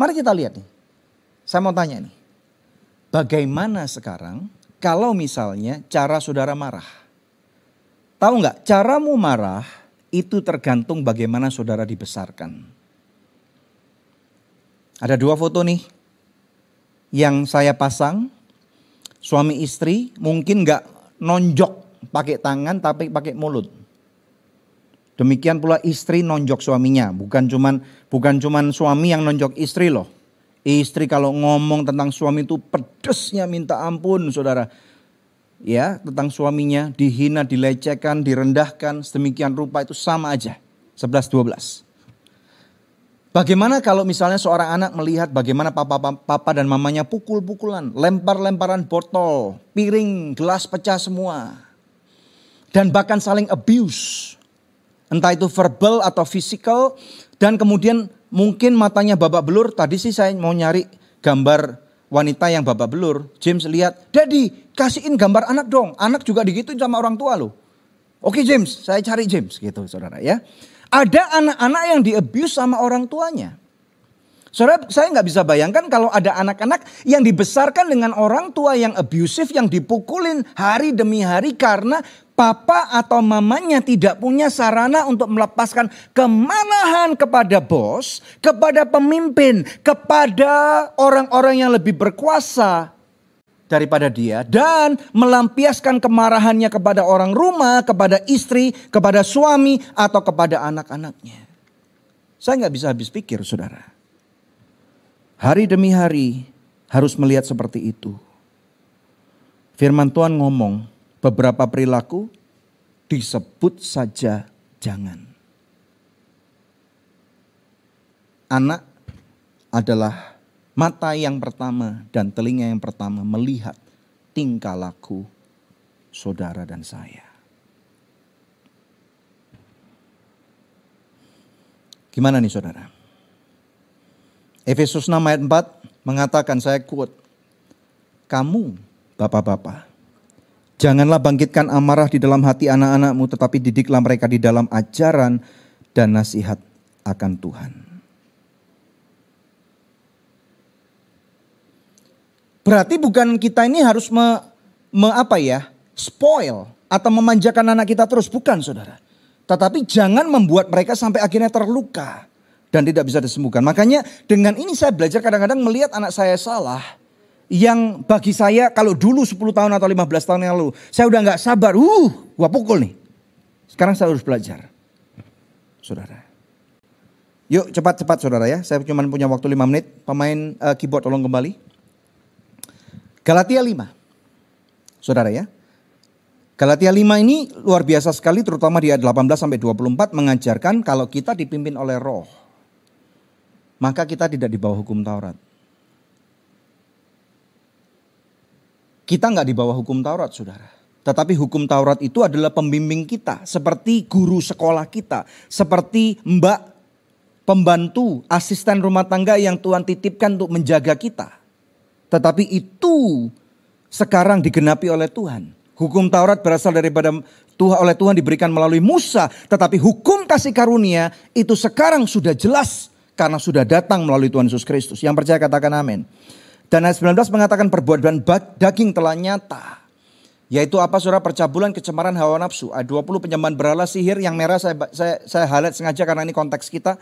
Mari kita lihat nih. Saya mau tanya nih. Bagaimana sekarang kalau misalnya cara saudara marah? Tahu nggak? Caramu marah itu tergantung bagaimana saudara dibesarkan. Ada dua foto nih yang saya pasang. Suami istri mungkin nggak nonjok pakai tangan tapi pakai mulut. Demikian pula istri nonjok suaminya, bukan cuman bukan cuman suami yang nonjok istri loh. Istri kalau ngomong tentang suami itu pedesnya minta ampun, Saudara. Ya, tentang suaminya dihina, dilecehkan, direndahkan, sedemikian rupa itu sama aja. 11 12. Bagaimana kalau misalnya seorang anak melihat bagaimana papa, papa dan mamanya pukul-pukulan, lempar-lemparan botol, piring, gelas pecah semua. Dan bahkan saling abuse Entah itu verbal atau physical. Dan kemudian mungkin matanya babak belur. Tadi sih saya mau nyari gambar wanita yang babak belur. James lihat, Daddy kasihin gambar anak dong. Anak juga digituin sama orang tua loh. Oke James, saya cari James gitu saudara ya. Ada anak-anak yang diabuse sama orang tuanya. Saudara, saya nggak bisa bayangkan kalau ada anak-anak yang dibesarkan dengan orang tua yang abusive, yang dipukulin hari demi hari karena papa atau mamanya tidak punya sarana untuk melepaskan kemarahan kepada bos, kepada pemimpin, kepada orang-orang yang lebih berkuasa daripada dia dan melampiaskan kemarahannya kepada orang rumah, kepada istri, kepada suami atau kepada anak-anaknya. Saya nggak bisa habis pikir, saudara. Hari demi hari harus melihat seperti itu. Firman Tuhan ngomong, beberapa perilaku disebut saja jangan. Anak adalah mata yang pertama dan telinga yang pertama melihat tingkah laku saudara dan saya. Gimana nih saudara? Efesus 6 ayat 4 mengatakan saya quote. Kamu bapak-bapak Janganlah bangkitkan amarah di dalam hati anak-anakmu, tetapi didiklah mereka di dalam ajaran dan nasihat akan Tuhan. Berarti bukan kita ini harus me, me apa ya, spoil atau memanjakan anak kita terus, bukan saudara. Tetapi jangan membuat mereka sampai akhirnya terluka dan tidak bisa disembuhkan. Makanya dengan ini saya belajar kadang-kadang melihat anak saya salah, yang bagi saya kalau dulu 10 tahun atau 15 tahun yang lalu, saya udah nggak sabar, uh, gua pukul nih. Sekarang saya harus belajar. Saudara. Yuk cepat-cepat saudara ya, saya cuma punya waktu 5 menit. Pemain uh, keyboard tolong kembali. Galatia 5. Saudara ya. Galatia 5 ini luar biasa sekali terutama di ayat 18 sampai 24 mengajarkan kalau kita dipimpin oleh roh. Maka kita tidak di bawah hukum Taurat. Kita nggak di bawah hukum Taurat, saudara. Tetapi hukum Taurat itu adalah pembimbing kita, seperti guru sekolah kita, seperti mbak pembantu, asisten rumah tangga yang Tuhan titipkan untuk menjaga kita. Tetapi itu sekarang digenapi oleh Tuhan. Hukum Taurat berasal daripada Tuhan oleh Tuhan diberikan melalui Musa, tetapi hukum kasih karunia itu sekarang sudah jelas karena sudah datang melalui Tuhan Yesus Kristus. Yang percaya katakan amin. Dan ayat 19 mengatakan perbuatan daging telah nyata. Yaitu apa surah percabulan kecemaran hawa nafsu. Ayat 20 penyembahan berhala sihir yang merah saya, saya, saya highlight sengaja karena ini konteks kita.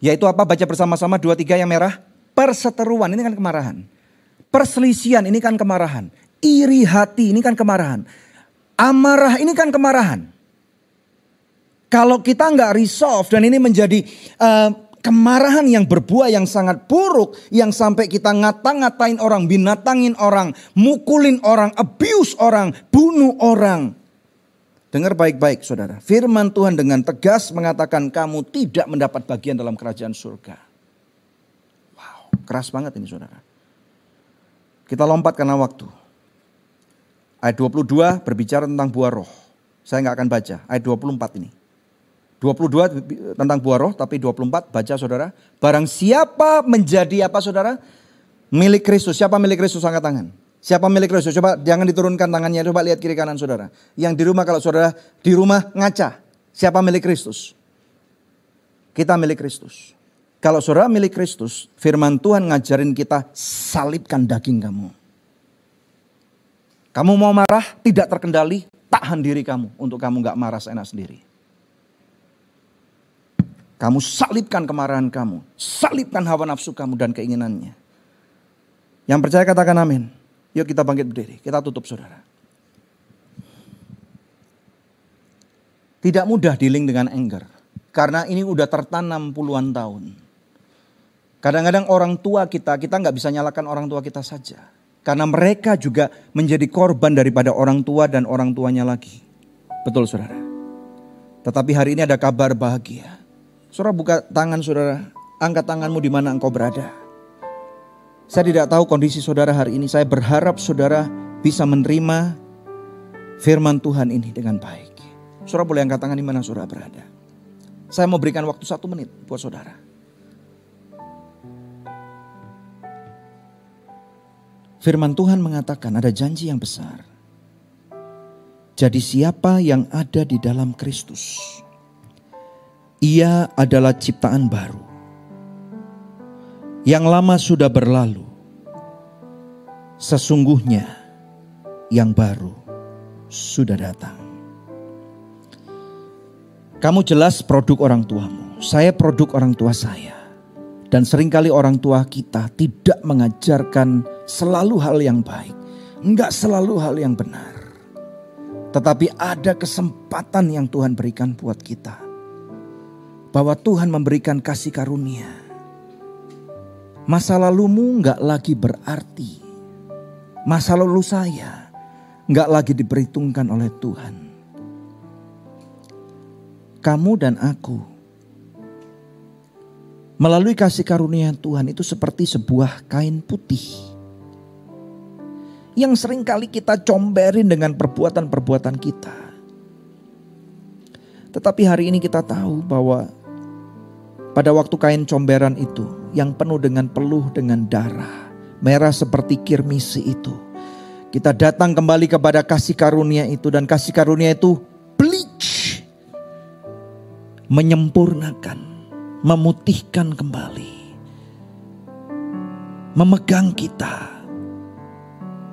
Yaitu apa baca bersama-sama dua tiga yang merah. Perseteruan ini kan kemarahan. Perselisian ini kan kemarahan. Iri hati ini kan kemarahan. Amarah ini kan kemarahan. Kalau kita nggak resolve dan ini menjadi uh, kemarahan yang berbuah yang sangat buruk yang sampai kita ngata-ngatain orang, binatangin orang, mukulin orang, abuse orang, bunuh orang. Dengar baik-baik saudara. Firman Tuhan dengan tegas mengatakan kamu tidak mendapat bagian dalam kerajaan surga. Wow, keras banget ini saudara. Kita lompat karena waktu. Ayat 22 berbicara tentang buah roh. Saya nggak akan baca. Ayat 24 ini. 22 tentang buah roh, tapi 24 baca saudara. Barang siapa menjadi apa saudara? Milik Kristus. Siapa milik Kristus? Angkat tangan. Siapa milik Kristus? Coba jangan diturunkan tangannya. Coba lihat kiri kanan saudara. Yang di rumah kalau saudara di rumah ngaca. Siapa milik Kristus? Kita milik Kristus. Kalau saudara milik Kristus, firman Tuhan ngajarin kita salibkan daging kamu. Kamu mau marah, tidak terkendali, tahan diri kamu untuk kamu gak marah seenak sendiri. Kamu salibkan kemarahan kamu, salibkan hawa nafsu kamu dan keinginannya. Yang percaya katakan amin. Yuk kita bangkit berdiri, kita tutup saudara. Tidak mudah dealing dengan anger. Karena ini udah tertanam puluhan tahun. Kadang-kadang orang tua kita, kita nggak bisa nyalakan orang tua kita saja. Karena mereka juga menjadi korban daripada orang tua dan orang tuanya lagi. Betul saudara. Tetapi hari ini ada kabar bahagia. Saudara buka tangan saudara, angkat tanganmu di mana engkau berada. Saya tidak tahu kondisi saudara hari ini. Saya berharap saudara bisa menerima firman Tuhan ini dengan baik. Saudara boleh angkat tangan di mana saudara berada. Saya mau berikan waktu satu menit buat saudara. Firman Tuhan mengatakan ada janji yang besar. Jadi siapa yang ada di dalam Kristus, ia adalah ciptaan baru. Yang lama sudah berlalu. Sesungguhnya yang baru sudah datang. Kamu jelas produk orang tuamu. Saya produk orang tua saya. Dan sering kali orang tua kita tidak mengajarkan selalu hal yang baik. Enggak selalu hal yang benar. Tetapi ada kesempatan yang Tuhan berikan buat kita. Bahwa Tuhan memberikan kasih karunia. Masa lalumu enggak lagi berarti. Masa lalu saya enggak lagi diperhitungkan oleh Tuhan. Kamu dan aku melalui kasih karunia Tuhan itu seperti sebuah kain putih yang sering kali kita comberin dengan perbuatan-perbuatan kita. Tetapi hari ini kita tahu bahwa pada waktu kain comberan itu yang penuh dengan peluh dengan darah, merah seperti kirmisi itu. Kita datang kembali kepada kasih karunia itu dan kasih karunia itu bleach. Menyempurnakan, memutihkan kembali. Memegang kita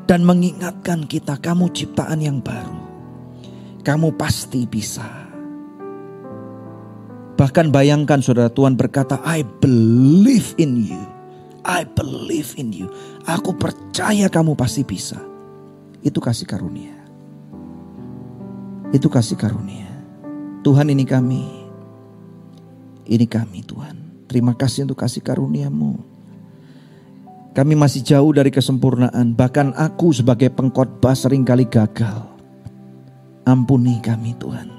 dan mengingatkan kita, kamu ciptaan yang baru. Kamu pasti bisa. Bahkan bayangkan saudara Tuhan berkata, I believe in you. I believe in you. Aku percaya kamu pasti bisa. Itu kasih karunia. Itu kasih karunia. Tuhan ini kami. Ini kami Tuhan. Terima kasih untuk kasih karuniamu. Kami masih jauh dari kesempurnaan. Bahkan aku sebagai pengkhotbah sering kali gagal. Ampuni kami Tuhan.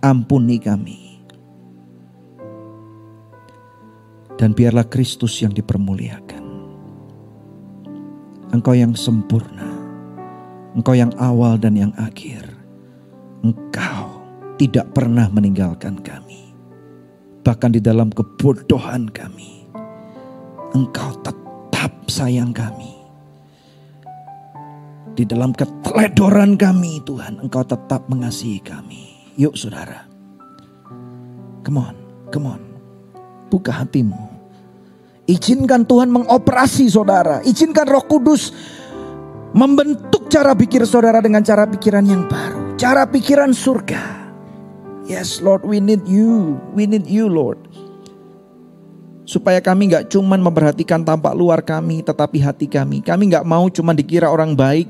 Ampuni kami. Dan biarlah Kristus yang dipermuliakan. Engkau yang sempurna. Engkau yang awal dan yang akhir. Engkau tidak pernah meninggalkan kami. Bahkan di dalam kebodohan kami. Engkau tetap sayang kami. Di dalam keteledoran kami Tuhan, Engkau tetap mengasihi kami. Yuk saudara. Come on, come on. Buka hatimu. Izinkan Tuhan mengoperasi saudara. Izinkan roh kudus membentuk cara pikir saudara dengan cara pikiran yang baru. Cara pikiran surga. Yes Lord, we need you. We need you Lord. Supaya kami nggak cuman memperhatikan tampak luar kami, tetapi hati kami. Kami nggak mau cuma dikira orang baik.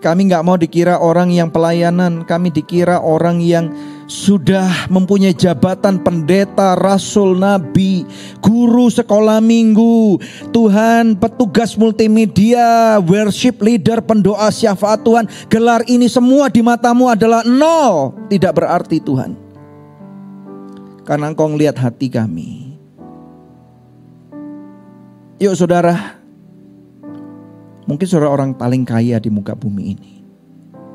Kami nggak mau dikira orang yang pelayanan. Kami dikira orang yang sudah mempunyai jabatan pendeta, rasul, nabi, guru sekolah minggu, Tuhan petugas multimedia, worship leader, pendoa syafaat Tuhan, gelar ini semua di matamu adalah nol, tidak berarti Tuhan. Karena engkau ngelihat hati kami. Yuk saudara, mungkin saudara orang paling kaya di muka bumi ini.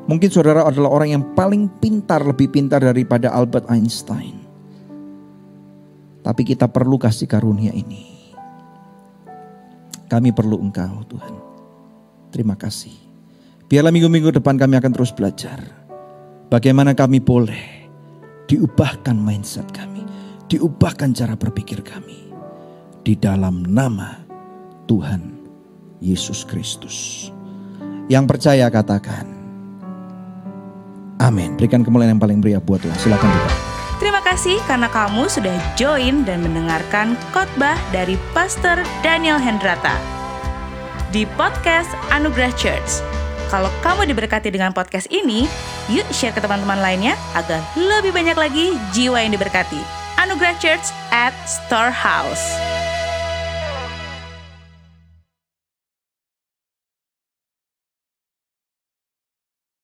Mungkin saudara adalah orang yang paling pintar, lebih pintar daripada Albert Einstein. Tapi kita perlu kasih karunia ini. Kami perlu Engkau Tuhan. Terima kasih. Biarlah minggu-minggu depan kami akan terus belajar. Bagaimana kami boleh diubahkan mindset kami. Diubahkan cara berpikir kami. Di dalam nama Tuhan Yesus Kristus. Yang percaya katakan. Amin. Berikan kemuliaan yang paling meriah buat Tuhan. Silakan juga. Terima kasih karena kamu sudah join dan mendengarkan khotbah dari Pastor Daniel Hendrata di podcast Anugerah Church. Kalau kamu diberkati dengan podcast ini, yuk share ke teman-teman lainnya agar lebih banyak lagi jiwa yang diberkati. Anugerah Church at Storehouse.